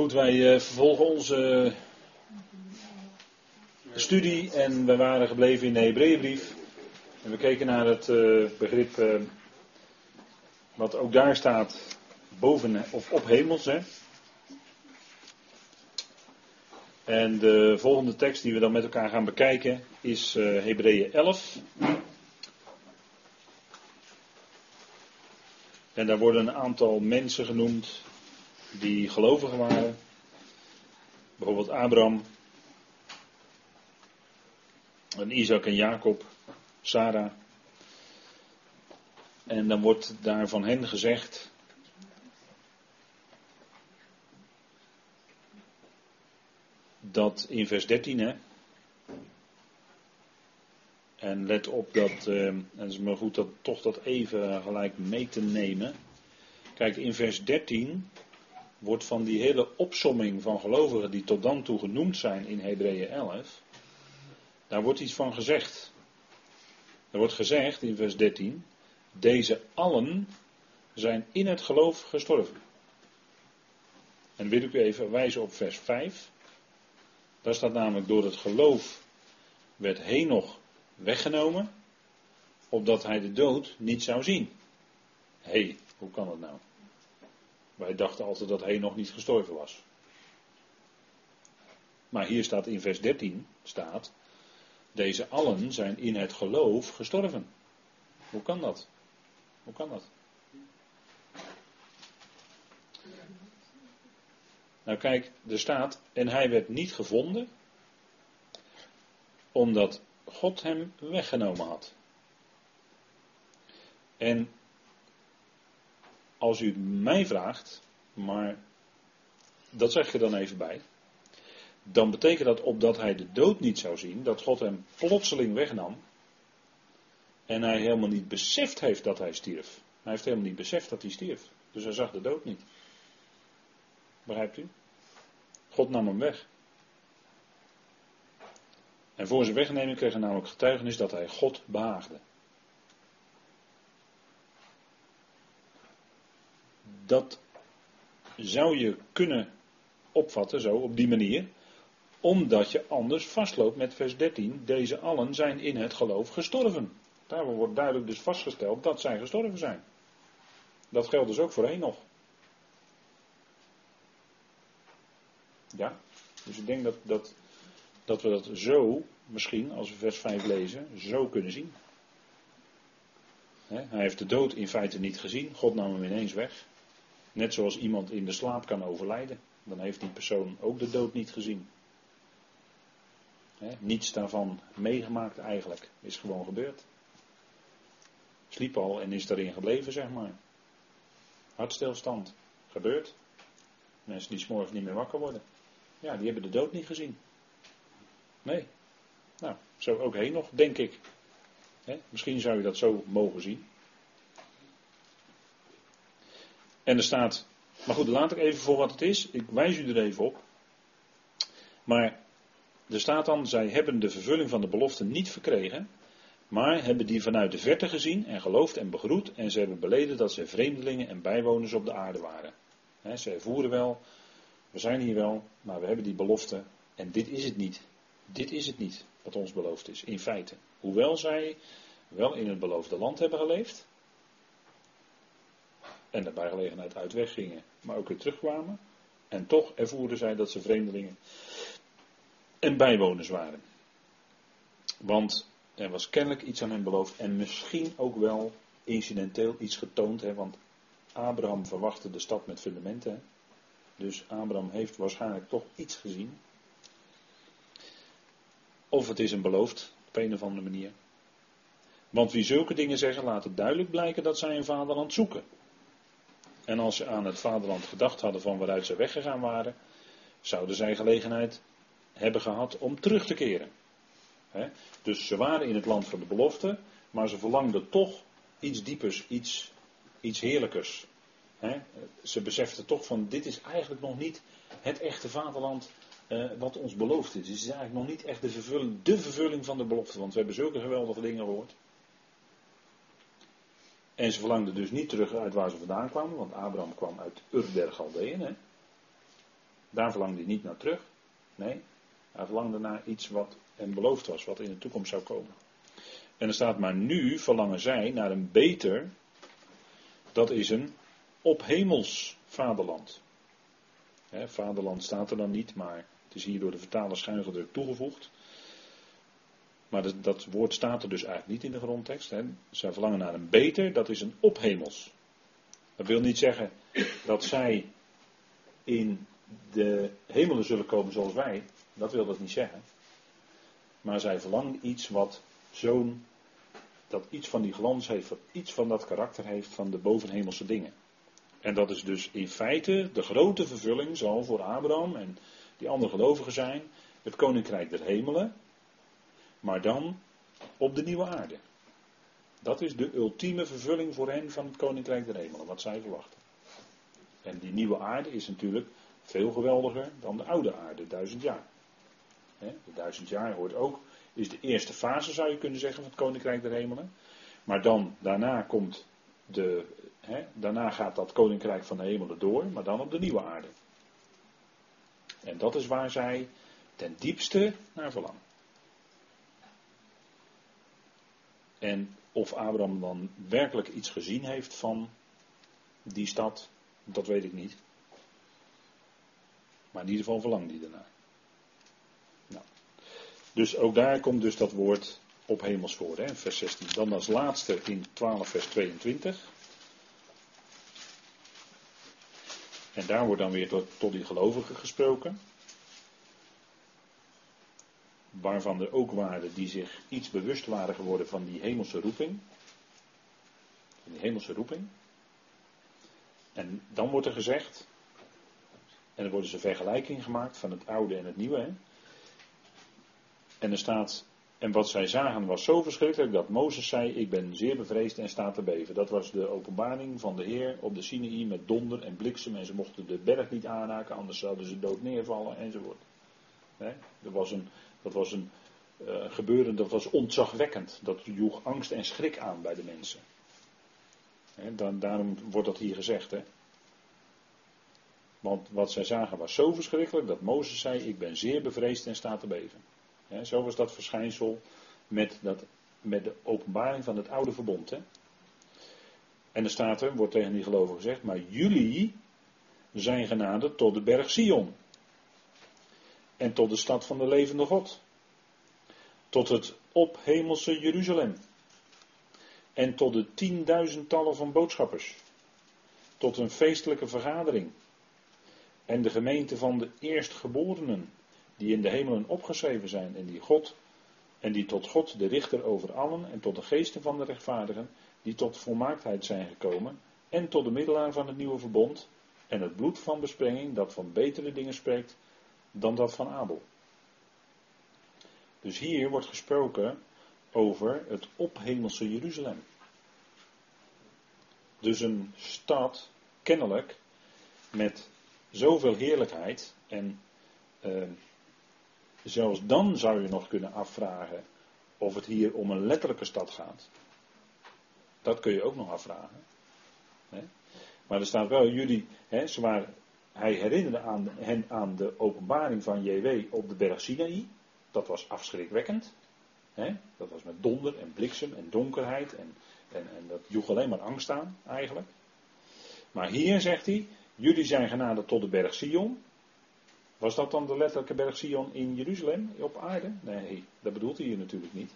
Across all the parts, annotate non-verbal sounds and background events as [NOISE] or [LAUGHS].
Goed, wij eh, vervolgen onze studie en we waren gebleven in de Hebreeënbrief. En we keken naar het eh, begrip eh, wat ook daar staat, boven of op hemels. Hè. En de volgende tekst die we dan met elkaar gaan bekijken is Hebreeën 11. En daar worden een aantal mensen genoemd die gelovigen waren. Bijvoorbeeld Abraham, en Isaac en Jacob, Sarah. En dan wordt daar van hen gezegd. Dat in vers 13, hè. En let op dat, uh, en het is maar goed dat toch dat even gelijk mee te nemen. Kijk, in vers 13 wordt van die hele opsomming van gelovigen die tot dan toe genoemd zijn in Hebreeën 11, daar wordt iets van gezegd. Er wordt gezegd in vers 13, deze allen zijn in het geloof gestorven. En wil ik u even wijzen op vers 5. Daar staat namelijk door het geloof werd Henoch weggenomen, opdat hij de dood niet zou zien. Hé, hey, hoe kan dat nou? Wij dachten altijd dat hij nog niet gestorven was. Maar hier staat in vers 13, staat, deze allen zijn in het geloof gestorven. Hoe kan dat? Hoe kan dat? Nou kijk, er staat, en hij werd niet gevonden, omdat God hem weggenomen had. En als u mij vraagt, maar dat zeg je dan even bij, dan betekent dat opdat hij de dood niet zou zien, dat God hem plotseling wegnam en hij helemaal niet beseft heeft dat hij stierf. Hij heeft helemaal niet beseft dat hij stierf. Dus hij zag de dood niet. Begrijpt u? God nam hem weg. En voor zijn wegneming kreeg hij namelijk getuigenis dat hij God behaagde. Dat zou je kunnen opvatten, zo op die manier, omdat je anders vastloopt met vers 13. Deze allen zijn in het geloof gestorven. Daar wordt duidelijk dus vastgesteld dat zij gestorven zijn. Dat geldt dus ook voor nog. Ja, dus ik denk dat, dat, dat we dat zo, misschien als we vers 5 lezen, zo kunnen zien. hij heeft de dood in feite niet gezien, God nam hem ineens weg. Net zoals iemand in de slaap kan overlijden, dan heeft die persoon ook de dood niet gezien. niets daarvan meegemaakt eigenlijk, is gewoon gebeurd. Sliep al en is daarin gebleven, zeg maar. Hartstilstand, gebeurt. Mensen die s'morgens niet meer wakker worden. Ja, die hebben de dood niet gezien. Nee. Nou, zo ook heen nog, denk ik. misschien zou je dat zo mogen zien. En er staat, maar goed, laat ik even voor wat het is. Ik wijs u er even op. Maar er staat dan, zij hebben de vervulling van de belofte niet verkregen, maar hebben die vanuit de verte gezien en geloofd en begroet. En ze hebben beleden dat zij vreemdelingen en bijwoners op de aarde waren. He, ze ervoeren wel, we zijn hier wel, maar we hebben die belofte en dit is het niet. Dit is het niet wat ons beloofd is, in feite. Hoewel zij wel in het beloofde land hebben geleefd, en daarbij gelegenheid uit weggingen, maar ook weer terugkwamen. En toch ervoerden zij dat ze vreemdelingen en bijwoners waren. Want er was kennelijk iets aan hen beloofd en misschien ook wel incidenteel iets getoond. Hè, want Abraham verwachtte de stad met fundamenten. Dus Abraham heeft waarschijnlijk toch iets gezien. Of het is een beloofd, op een of andere manier. Want wie zulke dingen zeggen, laat het duidelijk blijken dat zij een vaderland zoeken. En als ze aan het vaderland gedacht hadden van waaruit ze weggegaan waren, zouden zij gelegenheid hebben gehad om terug te keren. Dus ze waren in het land van de belofte, maar ze verlangden toch iets diepers, iets, iets heerlijkers. Ze beseften toch van dit is eigenlijk nog niet het echte vaderland uh, wat ons beloofd is. Het is eigenlijk nog niet echt de vervulling, de vervulling van de belofte, want we hebben zulke geweldige dingen gehoord. En ze verlangden dus niet terug uit waar ze vandaan kwamen, want Abraham kwam uit Ur der Galdeën. Daar verlangde hij niet naar terug. Nee, hij verlangde naar iets wat hem beloofd was, wat in de toekomst zou komen. En er staat maar nu verlangen zij naar een beter, dat is een ophemels vaderland. vaderland staat er dan niet, maar het is hier door de vertaler schuingedrukt toegevoegd. Maar dat, dat, woord staat er dus eigenlijk niet in de grondtekst. Hè. Zij verlangen naar een beter, dat is een ophemels. Dat wil niet zeggen dat zij in de hemelen zullen komen zoals wij. Dat wil dat niet zeggen. Maar zij verlangen iets wat zo'n, dat iets van die glans heeft, wat iets van dat karakter heeft van de bovenhemelse dingen. En dat is dus in feite de grote vervulling, zal voor Abraham en die andere gelovigen zijn, het koninkrijk der hemelen, maar dan op de nieuwe aarde. Dat is de ultieme vervulling voor hen van het koninkrijk der hemelen, wat zij verwachten. En die nieuwe aarde is natuurlijk veel geweldiger dan de oude aarde, duizend jaar. De duizend jaar hoort ook, is de eerste fase zou je kunnen zeggen van het koninkrijk der hemelen. Maar dan, daarna komt de, daarna gaat dat koninkrijk van de hemelen door, maar dan op de nieuwe aarde. En dat is waar zij ten diepste naar verlangen. En of Abraham dan werkelijk iets gezien heeft van die stad, dat weet ik niet. Maar in ieder geval verlangt hij ernaar. Nou. Dus ook daar komt dus dat woord op hemels voor, hè, vers 16. Dan als laatste in 12 vers 22. En daar wordt dan weer tot, tot die gelovigen gesproken waarvan er ook waren die zich iets bewust waren geworden van die hemelse roeping. Die hemelse roeping. En dan wordt er gezegd, en er worden ze vergelijking gemaakt van het oude en het nieuwe. Hè? En er staat, en wat zij zagen was zo verschrikkelijk dat Mozes zei, ik ben zeer bevreesd en sta te beven. Dat was de openbaring van de Heer op de Sinaï met donder en bliksem en ze mochten de berg niet aanraken, anders zouden ze dood neervallen enzovoort. Hè? Er was een, dat was een uh, gebeuren dat was ontzagwekkend. Dat joeg angst en schrik aan bij de mensen. dan, daarom wordt dat hier gezegd. Hè. Want wat zij zagen was zo verschrikkelijk dat Mozes zei: Ik ben zeer bevreesd en sta te beven. zo was dat verschijnsel met, dat, met de openbaring van het oude verbond. Hè. En er staat er, wordt tegen die gelovigen gezegd: Maar jullie zijn genaderd tot de berg Sion en tot de stad van de levende God. Tot het ophemelse Jeruzalem. En tot de tienduizendtallen van boodschappers. Tot een feestelijke vergadering. En de gemeente van de eerstgeborenen, die in de hemelen opgeschreven zijn en die God en die tot God de richter over allen en tot de geesten van de rechtvaardigen, die tot volmaaktheid zijn gekomen, en tot de middelaar van het nieuwe verbond, en het bloed van besprenging dat van betere dingen spreekt dan dat van Abel. Dus hier wordt gesproken over het ophemelse Jeruzalem. Dus een stad, kennelijk, met zoveel heerlijkheid. En uh, zelfs dan zou je nog kunnen afvragen of het hier om een letterlijke stad gaat. Dat kun je ook nog afvragen. Maar er staat wel, jullie, hè, ze waren hij herinnerde aan, hen aan de openbaring van JW op de berg Sinaï. Dat was afschrikwekkend. Dat was met donder en bliksem en donkerheid. En, en, en dat joeg alleen maar angst aan, eigenlijk. Maar hier zegt hij: Jullie zijn genaderd tot de berg Sion. Was dat dan de letterlijke berg Sion in Jeruzalem, op aarde? Nee, dat bedoelt hij hier natuurlijk niet.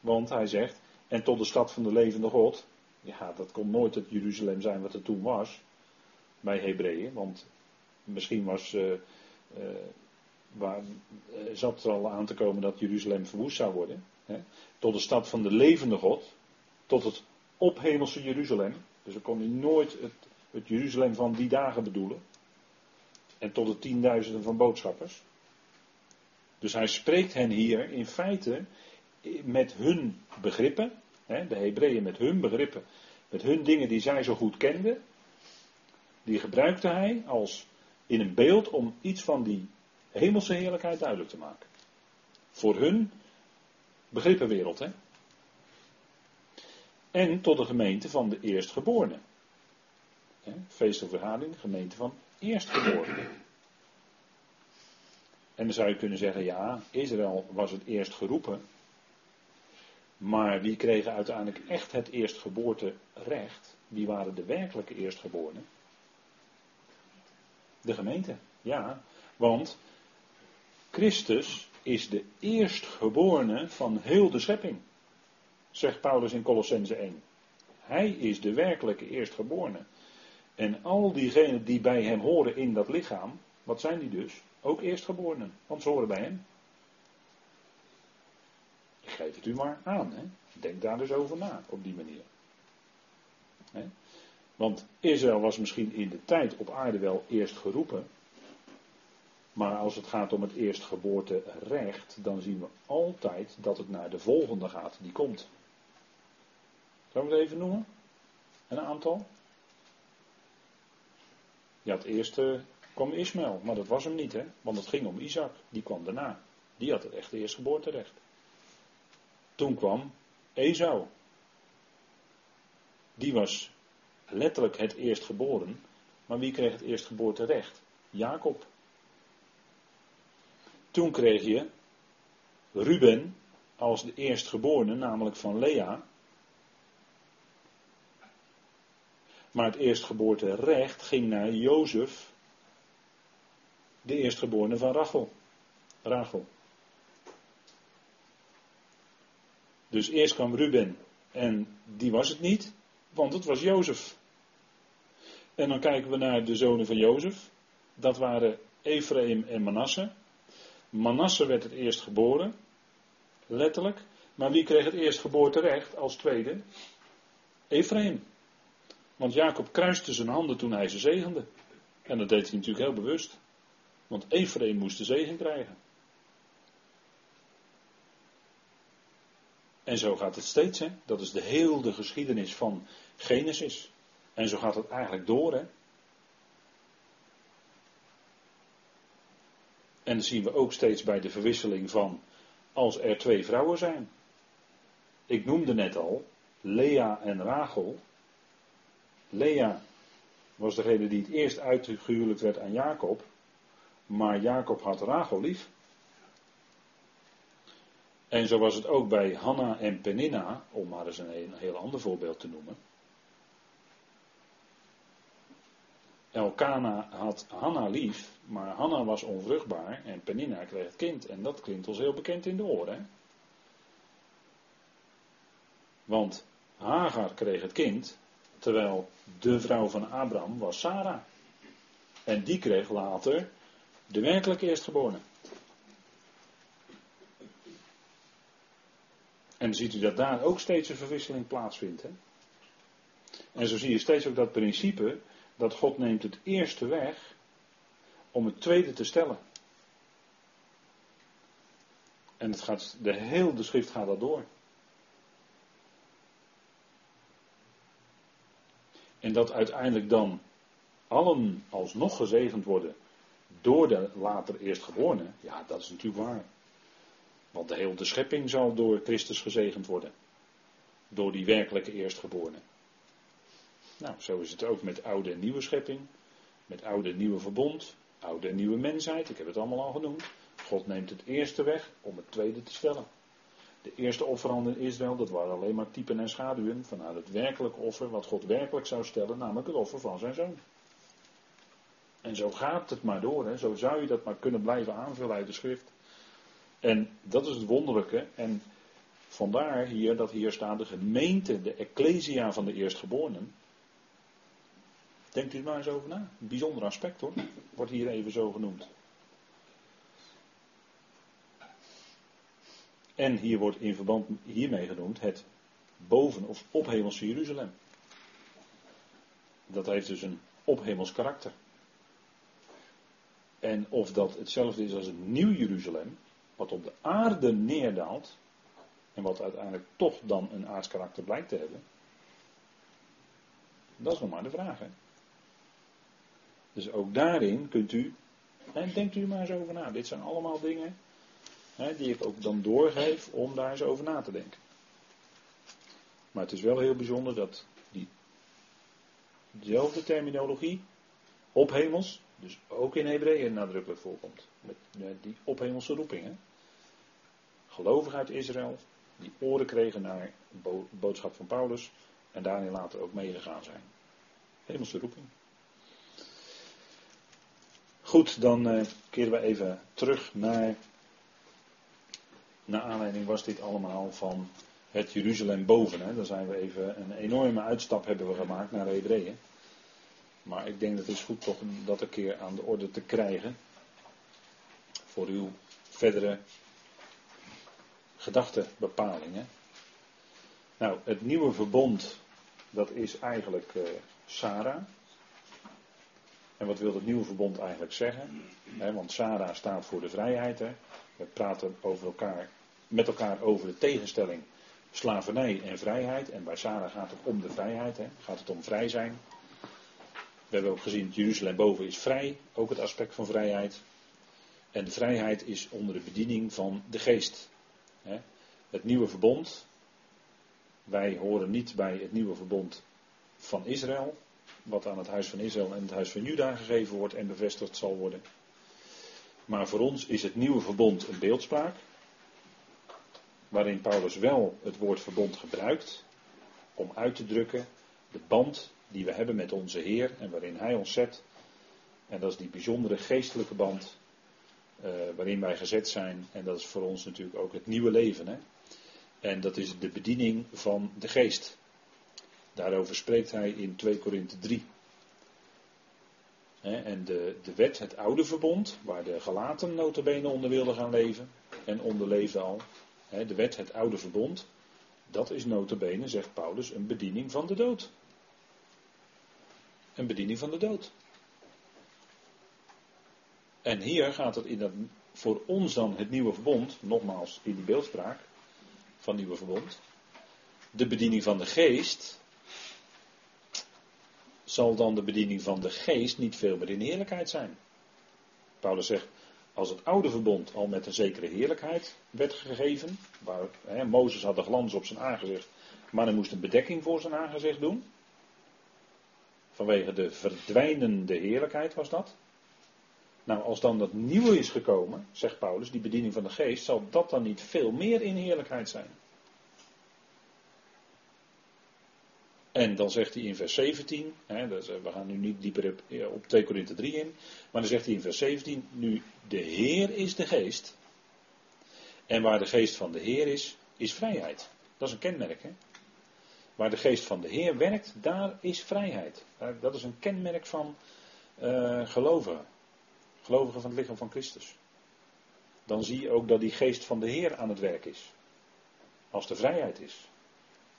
Want hij zegt: En tot de stad van de levende God. Ja, dat kon nooit het Jeruzalem zijn wat er toen was bij Hebreeën. Want misschien was, uh, uh, waar, uh, zat er al aan te komen dat Jeruzalem verwoest zou worden. Hè, tot de stad van de levende God. Tot het ophemelse Jeruzalem. Dus dan kon hij nooit het, het Jeruzalem van die dagen bedoelen. En tot de tienduizenden van boodschappers. Dus hij spreekt hen hier in feite met hun begrippen, hè, de Hebreeën met hun begrippen, met hun dingen die zij zo goed kenden, die gebruikte hij als in een beeld om iets van die hemelse heerlijkheid duidelijk te maken. Voor hun begrippenwereld, hè. En tot de gemeente van de eerstgeborenen. Feest of vergadering, gemeente van eerstgeborenen. En dan zou je kunnen zeggen, ja, Israël was het eerst geroepen. Maar wie kregen uiteindelijk echt het eerstgeboorterecht? Wie waren de werkelijke eerstgeborenen? De gemeente, ja. Want Christus is de eerstgeborene van heel de schepping. Zegt Paulus in Colossense 1. Hij is de werkelijke eerstgeborene. En al diegenen die bij hem horen in dat lichaam, wat zijn die dus? Ook eerstgeborenen, want ze horen bij hem. Ik geef het u maar aan. Hè? Denk daar dus over na, op die manier. Hè? Want Israël was misschien in de tijd op aarde wel eerst geroepen. Maar als het gaat om het eerstgeboorterecht, dan zien we altijd dat het naar de volgende gaat, die komt. Zullen we het even noemen? Een aantal? Ja, het eerste kwam Ismaël, maar dat was hem niet, hè? Want het ging om Isaac, die kwam daarna. Die had het echte eerstgeboorterecht. Toen kwam Esau. Die was letterlijk het eerstgeboren, maar wie kreeg het eerstgeboorterecht? Jacob. Toen kreeg je Ruben als de eerstgeborene, namelijk van Lea. Maar het eerstgeboorterecht ging naar Jozef, de eerstgeborene van Rachel. Rachel. Dus eerst kwam Ruben en die was het niet, want het was Jozef. En dan kijken we naar de zonen van Jozef. Dat waren Ephraim en Manasse. Manasse werd het eerst geboren, letterlijk. Maar wie kreeg het eerst geboorterecht als tweede? Ephraim. Want Jacob kruiste zijn handen toen hij ze zegende. En dat deed hij natuurlijk heel bewust. Want Ephraim moest de zegen krijgen. En zo gaat het steeds. Hè? Dat is de hele geschiedenis van Genesis. En zo gaat het eigenlijk door. Hè? En dat zien we ook steeds bij de verwisseling van als er twee vrouwen zijn. Ik noemde net al Lea en Rachel. Lea was degene die het eerst uitgehuwelijkd werd aan Jacob. Maar Jacob had Rachel lief. En zo was het ook bij Hanna en Peninna, om maar eens een, een heel ander voorbeeld te noemen. Elkana had Hanna lief, maar Hanna was onvruchtbaar en Peninna kreeg het kind. En dat klinkt ons heel bekend in de oren. Want Hagar kreeg het kind, terwijl de vrouw van Abraham was Sarah. En die kreeg later de werkelijke eerstgeborene. En ziet u dat daar ook steeds een verwisseling plaatsvindt. Hè? En zo zie je steeds ook dat principe dat God neemt het eerste weg om het tweede te stellen. En het gaat, de hele de schrift gaat dat door. En dat uiteindelijk dan allen alsnog gezegend worden door de later eerstgeborene, ja, dat is natuurlijk waar. Want de hele de schepping zal door Christus gezegend worden. Door die werkelijke eerstgeborene. Nou, zo is het ook met oude en nieuwe schepping. Met oude en nieuwe verbond. Oude en nieuwe mensheid. Ik heb het allemaal al genoemd. God neemt het eerste weg om het tweede te stellen. De eerste offeranden in Israël, dat waren alleen maar typen en schaduwen vanuit het werkelijke offer, wat God werkelijk zou stellen, namelijk het offer van zijn zoon. En zo gaat het maar door, hè. zo zou je dat maar kunnen blijven aanvullen uit de schrift. En dat is het wonderlijke. En vandaar hier dat hier staat de gemeente, de ecclesia van de eerstgeborenen. Denkt u er maar eens over na. Een bijzonder aspect hoor. Wordt hier even zo genoemd. En hier wordt in verband hiermee genoemd het boven- of ophemelse Jeruzalem. Dat heeft dus een ophemels karakter. En of dat hetzelfde is als een nieuw Jeruzalem, wat op de aarde neerdaalt, en wat uiteindelijk toch dan een aardskarakter blijkt te hebben, dat is nog maar de vraag. Hè? Dus ook daarin kunt u, en denkt u maar eens over na. Dit zijn allemaal dingen hè, die ik ook dan doorgeef om daar eens over na te denken. Maar het is wel heel bijzonder dat die, diezelfde terminologie ophemels, dus ook in Hebreeën nadrukkelijk voorkomt. Met die ophemelse roepingen. Gelovigen uit Israël, die oren kregen naar de boodschap van Paulus en daarin later ook meegegaan zijn. Hemelse roeping. Goed, dan uh, keren we even terug naar. Naar aanleiding was dit allemaal van het Jeruzalem boven. Hè. Dan zijn we even een enorme uitstap hebben we gemaakt naar Hebreeën. Maar ik denk dat het is goed toch dat een keer aan de orde te krijgen. Voor uw verdere gedachtenbepalingen. Nou, het nieuwe verbond, dat is eigenlijk uh, Sarah. En wat wil het nieuwe verbond eigenlijk zeggen? want Sarah staat voor de vrijheid. We praten over elkaar, met elkaar over de tegenstelling slavernij en vrijheid. En bij Sarah gaat het om de vrijheid. Gaat het om vrij zijn. We hebben ook gezien, Jeruzalem boven is vrij. Ook het aspect van vrijheid. En de vrijheid is onder de bediening van de geest. Het nieuwe verbond. Wij horen niet bij het nieuwe verbond van Israël wat aan het huis van Israël en het huis van Juda gegeven wordt en bevestigd zal worden. Maar voor ons is het nieuwe verbond een beeldspraak, waarin Paulus wel het woord verbond gebruikt om uit te drukken de band die we hebben met onze Heer en waarin Hij ons zet. En dat is die bijzondere geestelijke band uh, waarin wij gezet zijn. En dat is voor ons natuurlijk ook het nieuwe leven. Hè? En dat is de bediening van de geest. Daarover spreekt hij in 2 Korinthe 3. en de, de wet, het oude verbond, waar de gelaten notabene onder wilden gaan leven en onderleefden al. de wet, het oude verbond, dat is notabene, zegt Paulus, een bediening van de dood. Een bediening van de dood. En hier gaat het in dat, voor ons dan het nieuwe verbond, nogmaals in die beeldspraak van nieuwe verbond, de bediening van de geest, zal dan de bediening van de geest niet veel meer in heerlijkheid zijn. Paulus zegt, als het oude verbond al met een zekere heerlijkheid werd gegeven, waar Mozes had de glans op zijn aangezicht, maar hij moest een bedekking voor zijn aangezicht doen. Vanwege de verdwijnende heerlijkheid was dat. Nou, als dan dat nieuwe is gekomen, zegt Paulus, die bediening van de geest, zal dat dan niet veel meer in heerlijkheid zijn? En dan zegt hij in vers 17, hè, we gaan nu niet dieper op, op 2 Korinthe 3 in, maar dan zegt hij in vers 17, nu de Heer is de geest. En waar de geest van de Heer is, is vrijheid. Dat is een kenmerk. Hè? Waar de geest van de Heer werkt, daar is vrijheid. Dat is een kenmerk van uh, gelovigen. Gelovigen van het lichaam van Christus. Dan zie je ook dat die geest van de Heer aan het werk is. Als de vrijheid is.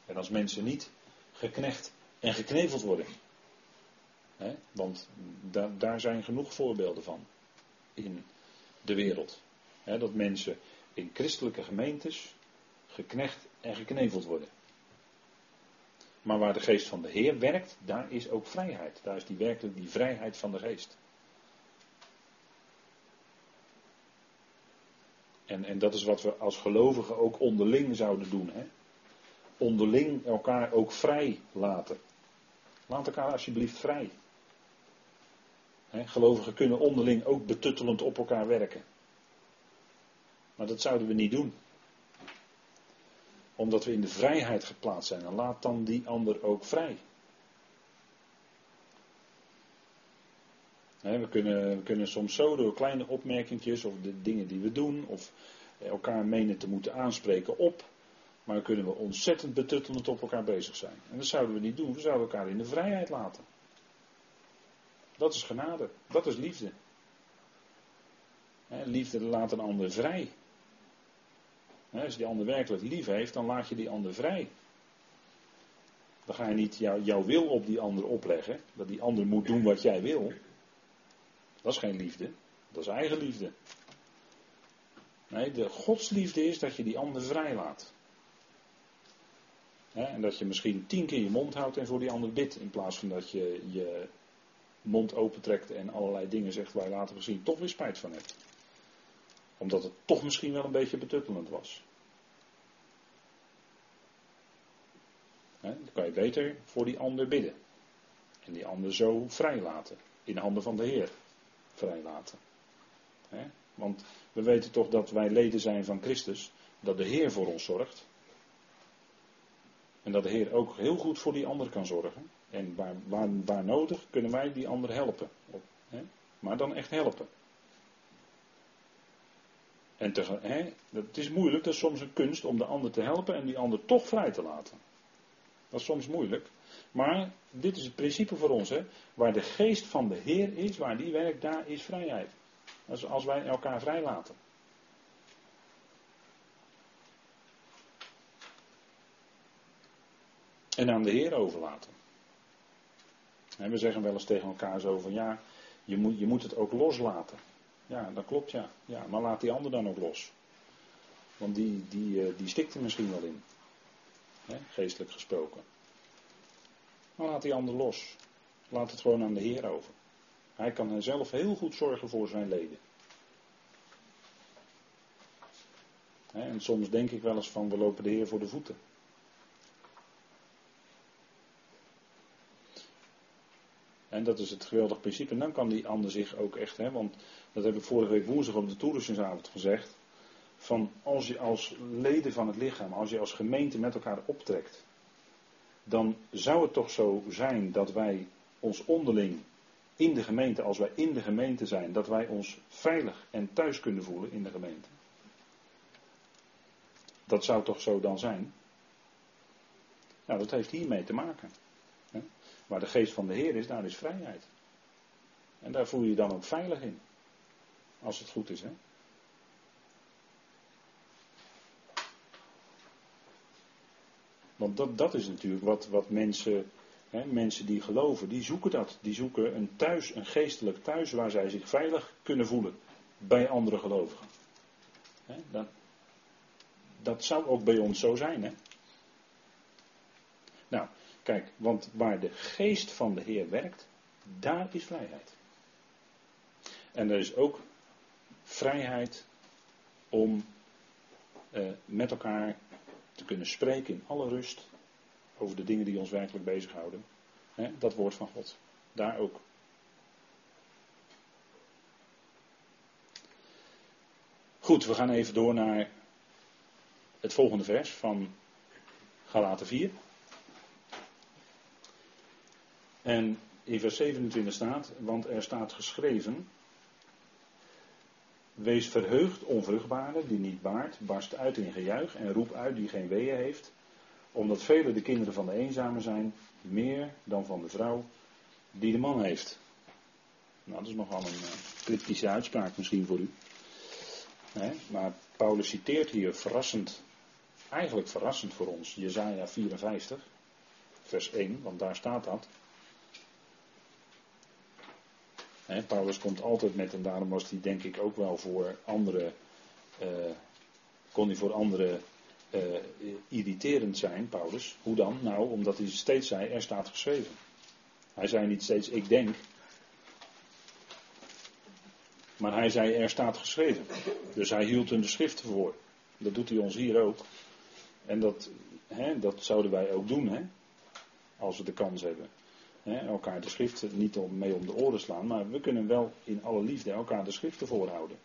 En als mensen niet geknecht en gekneveld worden. want daar zijn genoeg voorbeelden van in de wereld. dat mensen in christelijke gemeentes geknecht en gekneveld worden. Maar waar de geest van de Heer werkt, daar is ook vrijheid. Daar is die werkelijk die vrijheid van de geest. En, en dat is wat we als gelovigen ook onderling zouden doen. Onderling elkaar ook vrij laten. Laat elkaar alsjeblieft vrij. gelovigen kunnen onderling ook betuttelend op elkaar werken. Maar dat zouden we niet doen. Omdat we in de vrijheid geplaatst zijn. Laat dan die ander ook vrij. we, kunnen, we kunnen soms zo door kleine opmerkingjes of de dingen die we doen. Of elkaar menen te moeten aanspreken op maar kunnen we ontzettend betuttelend op elkaar bezig zijn. En dat zouden we niet doen. We zouden elkaar in de vrijheid laten. Dat is genade. Dat is liefde. liefde laat een ander vrij. als die ander werkelijk lief heeft, dan laat je die ander vrij. Dan ga je niet jouw wil op die ander opleggen. Dat die ander moet doen wat jij wil. Dat is geen liefde. Dat is eigen liefde. Nee, de godsliefde is dat je die ander vrij laat en dat je misschien tien keer je mond houdt en voor die ander bidt. In plaats van dat je je mond opentrekt en allerlei dingen zegt waar je later misschien toch weer spijt van hebt. Omdat het toch misschien wel een beetje betuttelend was. dan kan je beter voor die ander bidden. En die ander zo vrij laten. in handen van de Heer vrijlaten. Want we weten toch dat wij leden zijn van Christus, dat de Heer voor ons zorgt. En dat de Heer ook heel goed voor die ander kan zorgen. En waar, waar, waar nodig kunnen wij die ander helpen. Maar dan echt helpen. En het is moeilijk, dat is soms een kunst om de ander te helpen en die ander toch vrij te laten. Dat is soms moeilijk. Maar dit is het principe voor ons. Hè? Waar de geest van de Heer is, waar die werkt, daar is vrijheid. Als wij elkaar vrij En aan de Heer overlaten. En we zeggen wel eens tegen elkaar zo van ja, je moet, je moet het ook loslaten. Ja, dat klopt ja. ja. Maar laat die ander dan ook los. Want die, die, eh, die stikt er misschien wel in. Geestelijk gesproken. Maar laat die ander los. Laat het gewoon aan de Heer over. Hij kan zelf heel goed zorgen voor zijn leden. En soms denk ik wel eens van we lopen de Heer voor de voeten. En dat is het geweldige principe. En dan kan die ander zich ook echt, hè, want dat heb ik vorige week woensdag op de toerusjesavond gezegd. Van als je als leden van het lichaam, als je als gemeente met elkaar optrekt, dan zou het toch zo zijn dat wij ons onderling in de gemeente, als wij in de gemeente zijn, dat wij ons veilig en thuis kunnen voelen in de gemeente. Dat zou toch zo dan zijn? Nou, dat heeft hiermee te maken. Waar de geest van de Heer is, daar is vrijheid. En daar voel je je dan ook veilig in. Als het goed is, hè? Want dat, dat is natuurlijk wat, wat mensen, hè, mensen die geloven, die zoeken dat. Die zoeken een thuis, een geestelijk thuis waar zij zich veilig kunnen voelen bij andere gelovigen. Hè, dat, dat zou ook bij ons zo zijn. Hè? Nou, kijk, want waar de geest van de Heer werkt, daar is vrijheid. En er is ook vrijheid om eh, met elkaar te kunnen spreken in alle rust over de dingen die ons werkelijk bezighouden. Dat woord van God. Daar ook. Goed, we gaan even door naar het volgende vers van Galaten 4. En in vers 27 staat, want er staat geschreven, Wees verheugd, onvruchtbare, die niet baart, barst uit in gejuich en roep uit die geen weeën heeft, omdat vele de kinderen van de eenzame zijn, meer dan van de vrouw die de man heeft. Nou, dat is nogal een uh, cryptische uitspraak misschien voor u. maar Paulus citeert hier verrassend, eigenlijk verrassend voor ons, Jezaja 54, vers 1, want daar staat dat. Paulus komt altijd met, en daarom was hij denk ik ook wel voor anderen, uh, kon hij voor anderen uh, irriterend zijn, Paulus. Hoe dan? Nou, omdat hij steeds zei, er staat geschreven. Hij zei niet steeds, ik denk. Maar hij zei, er staat geschreven. Dus hij hield hun de schriften voor. Dat doet hij ons hier ook. En dat, dat zouden wij ook doen, hè, als we de kans hebben elkaar de schriften niet om, mee om de oren slaan, maar we kunnen wel in alle liefde elkaar de schriften voorhouden.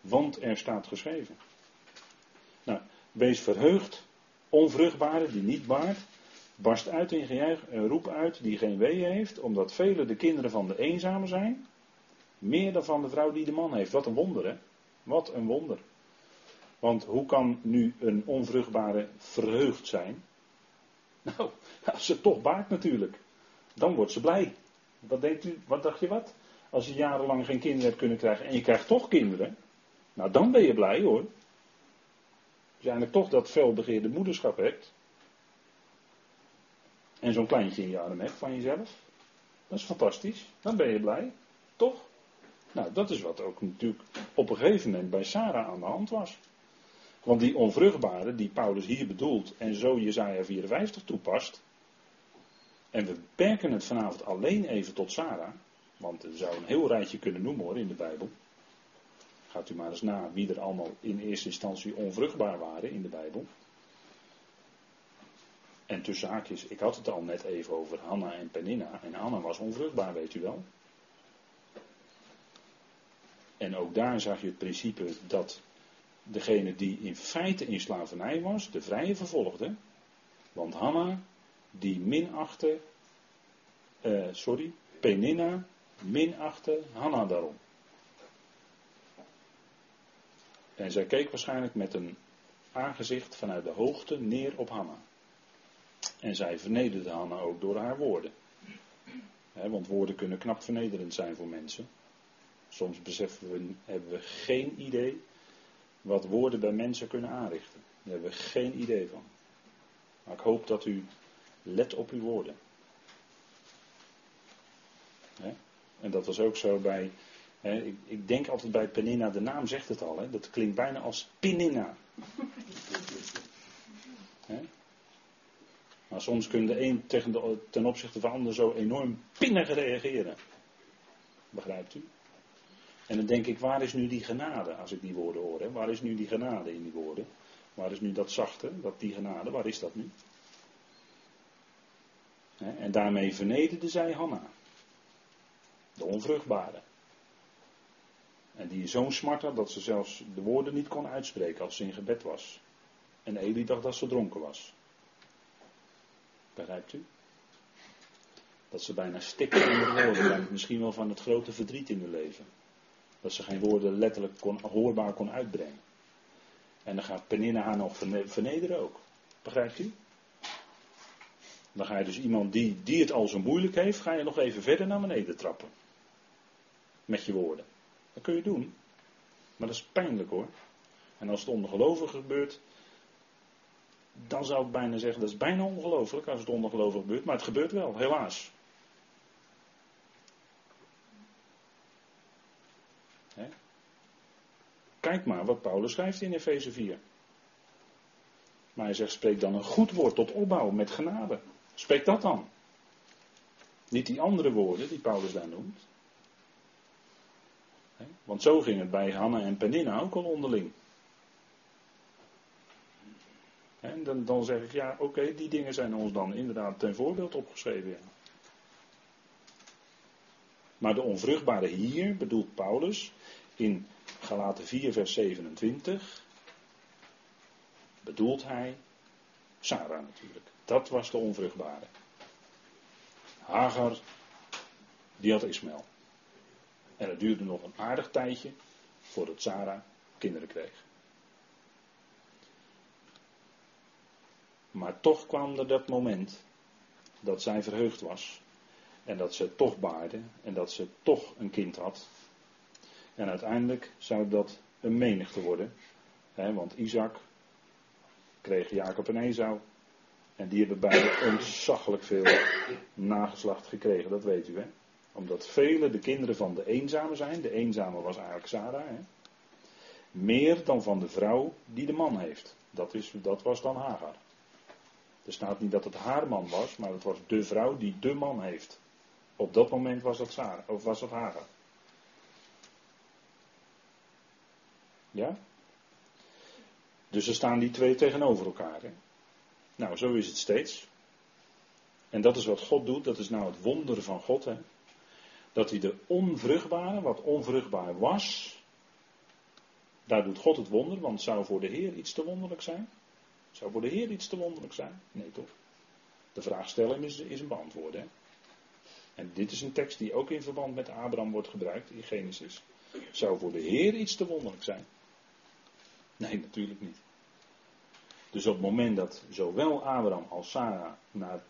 want er staat geschreven. Nou, wees verheugd, onvruchtbare die niet baart, barst uit in gejuich en roep uit die geen weeën heeft, omdat velen de kinderen van de eenzame zijn, meer dan van de vrouw die de man heeft. Wat een wonder, hè? Wat een wonder. Want hoe kan nu een onvruchtbare verheugd zijn? Nou, [LAUGHS] als ze toch baart natuurlijk dan wordt ze blij. Wat denkt u, wat dacht je wat? Als je jarenlang geen kinderen hebt kunnen krijgen en je krijgt toch kinderen, nou dan ben je blij hoor. Als je eigenlijk toch dat felbegeerde moederschap hebt. En zo'n kleintje in je arm hebt van jezelf. Dat is fantastisch. Dan ben je blij. Toch? Nou, dat is wat ook natuurlijk op een gegeven moment bij Sarah aan de hand was. Want die onvruchtbare die Paulus hier bedoelt en zo Jezaja 54 toepast, en we beperken het vanavond alleen even tot Sarah. Want er zou een heel rijtje kunnen noemen hoor in de Bijbel. Gaat u maar eens na wie er allemaal in eerste instantie onvruchtbaar waren in de Bijbel. En tussen haakjes, ik had het al net even over Hanna en Peninna. En Hanna was onvruchtbaar, weet u wel. En ook daar zag je het principe dat degene die in feite in slavernij was, de vrije vervolgde. Want Hanna, die minachtte, uh, sorry, Peninna minachtte Hanna daarom. En zij keek waarschijnlijk met een aangezicht vanuit de hoogte neer op Hanna. En zij vernederde Hanna ook door haar woorden. want woorden kunnen knap vernederend zijn voor mensen. Soms beseffen we, hebben we geen idee wat woorden bij mensen kunnen aanrichten. Daar hebben we geen idee van. Maar ik hoop dat u let op uw woorden. En dat was ook zo bij. ik, ik, denk altijd bij Peninna, de naam zegt het al, dat klinkt bijna als Peninna. [LAUGHS] Maar soms kunnen de een tegen de, ten opzichte van de ander zo enorm pinnig reageren. Begrijpt u? En dan denk ik, waar is nu die genade als ik die woorden hoor? Waar is nu die genade in die woorden? Waar is nu dat zachte, dat die genade, waar is dat nu? En daarmee vernederde zij Hanna. De onvruchtbare. En die zo'n smart had dat ze zelfs de woorden niet kon uitspreken als ze in gebed was. En Eli dacht dat ze dronken was. Begrijpt u? Dat ze bijna stikte in de woorden, misschien wel van het grote verdriet in hun leven. Dat ze geen woorden letterlijk kon, hoorbaar kon uitbrengen. En dan gaat Peninna haar nog vernederen ook. Begrijpt u? Dan ga je dus iemand die, die het al zo moeilijk heeft, ga je nog even verder naar beneden trappen. Met je woorden. Dat kun je doen. Maar dat is pijnlijk hoor. En als het onder gebeurt, dan zou ik bijna zeggen, dat is bijna ongelooflijk als het onder gebeurt. Maar het gebeurt wel, helaas. Kijk maar wat Paulus schrijft in Efeze 4. Maar hij zegt, spreek dan een goed woord tot opbouw met genade. Spreek dat dan. Niet die andere woorden die Paulus daar noemt. Want zo ging het bij Hanna en Peninna ook al onderling. En dan, dan zeg ik, ja oké, die dingen zijn ons dan inderdaad ten voorbeeld opgeschreven. Maar de onvruchtbare hier bedoelt Paulus in Galaten 4, vers 27, bedoelt hij Sarah natuurlijk. Dat was de onvruchtbare. Hagar, die had Ismaël. En het duurde nog een aardig tijdje voordat Sarah kinderen kreeg. Maar toch kwam er dat moment dat zij verheugd was. En dat ze toch baarde. En dat ze toch een kind had. En uiteindelijk zou dat een menigte worden. Hè, want Isaac kreeg Jacob en Esau. En die hebben beide ontzaglijk veel nageslacht gekregen, dat weet u hè. Omdat vele de kinderen van de eenzame zijn. De eenzame was eigenlijk Sarah. Hè. Meer dan van de vrouw die de man heeft. Dat, is, dat was dan Hagar. Er staat niet dat het haar man was, maar het was de vrouw die de man heeft. Op dat moment was dat Sarah, of was dat Hagar. Ja? Dus er staan die twee tegenover elkaar. Hè? Nou, zo is het steeds. En dat is wat God doet, dat is nou het wonder van God. Hè? Dat hij de onvruchtbare, wat onvruchtbaar was, daar doet God het wonder, want zou voor de Heer iets te wonderlijk zijn? Zou voor de Heer iets te wonderlijk zijn? Nee toch? De vraag stellen is, is een beantwoord. Hè? En dit is een tekst die ook in verband met Abraham wordt gebruikt in Genesis. Zou voor de Heer iets te wonderlijk zijn? Nee, natuurlijk niet. Dus op het moment dat zowel Abraham als Sarah naar het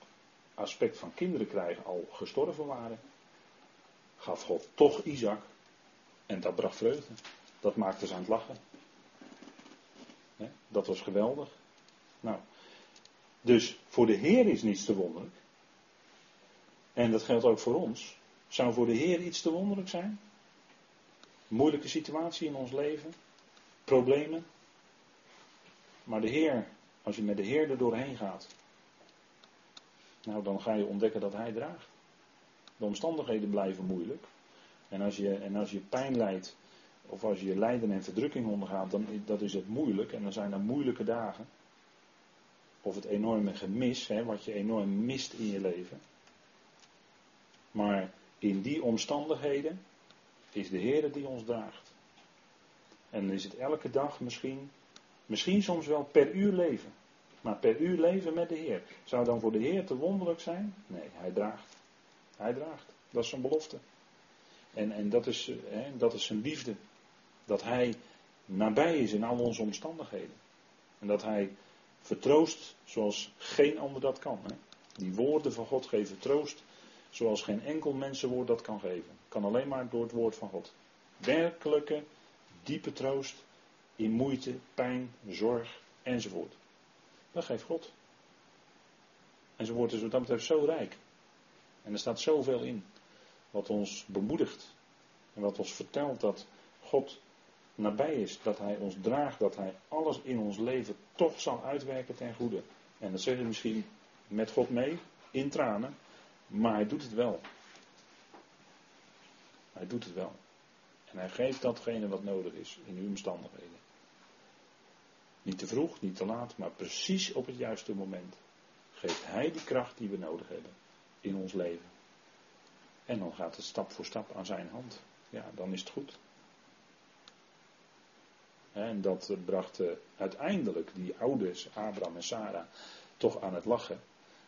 aspect van kinderen krijgen al gestorven waren, gaf God toch Isaac en dat bracht vreugde. Dat maakte ze aan het lachen. Dat was geweldig. Nou, dus voor de Heer is niets te wonderlijk. En dat geldt ook voor ons. Zou voor de Heer iets te wonderlijk zijn? Moeilijke situatie in ons leven? Problemen? Maar de Heer, als je met de Heer er doorheen gaat, nou dan ga je ontdekken dat Hij draagt. De omstandigheden blijven moeilijk. En als je, en als je pijn lijdt, of als je lijden en verdrukking ondergaat, dan dat is het moeilijk. En dan zijn er moeilijke dagen. Of het enorme gemis, hè, wat je enorm mist in je leven. Maar in die omstandigheden is de Heer die ons draagt. En is het elke dag misschien, misschien soms wel per uur leven. Maar per uur leven met de Heer. Zou dan voor de Heer te wonderlijk zijn? Nee, hij draagt. Hij draagt. Dat is zijn belofte. En, en dat, is, hè, dat is zijn liefde. Dat hij nabij is in al onze omstandigheden. En dat hij vertroost zoals geen ander dat kan. Hè. Die woorden van God geven troost zoals geen enkel mensenwoord dat kan geven. Kan alleen maar door het woord van God. Werkelijke, diepe troost in moeite, pijn, zorg enzovoort. Dat geeft God. En ze wordt dus wat dat betreft zo rijk. En er staat zoveel in. Wat ons bemoedigt. En wat ons vertelt dat God nabij is. Dat Hij ons draagt. Dat Hij alles in ons leven toch zal uitwerken ten goede. En dat zeg je misschien met God mee. In tranen. Maar Hij doet het wel. Hij doet het wel. En Hij geeft datgene wat nodig is in uw omstandigheden. Niet te vroeg, niet te laat, maar precies op het juiste moment geeft Hij die kracht die we nodig hebben in ons leven. En dan gaat het stap voor stap aan zijn hand. Ja, dan is het goed. En dat bracht eh, uiteindelijk die ouders, Abraham en Sarah, toch aan het lachen.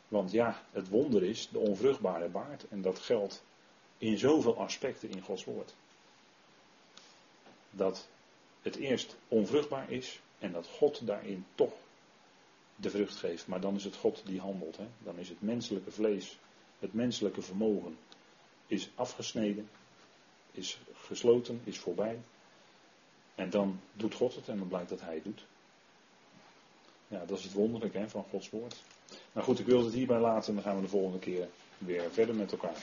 Want ja, het wonder is de onvruchtbare baard. En dat geldt in zoveel aspecten in Gods woord. Dat het eerst onvruchtbaar is en dat God daarin toch de vrucht geeft. Maar dan is het God die handelt. Hè? Dan is het menselijke vlees, het menselijke vermogen is afgesneden, is gesloten, is voorbij. En dan doet God het en dan blijkt dat Hij het doet. Ja, dat is het wonderlijke hè, van Gods woord. Maar goed, ik wil het hierbij laten en dan gaan we de volgende keer weer verder met elkaar.